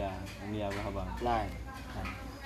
Ya, ini abah abang. Lain.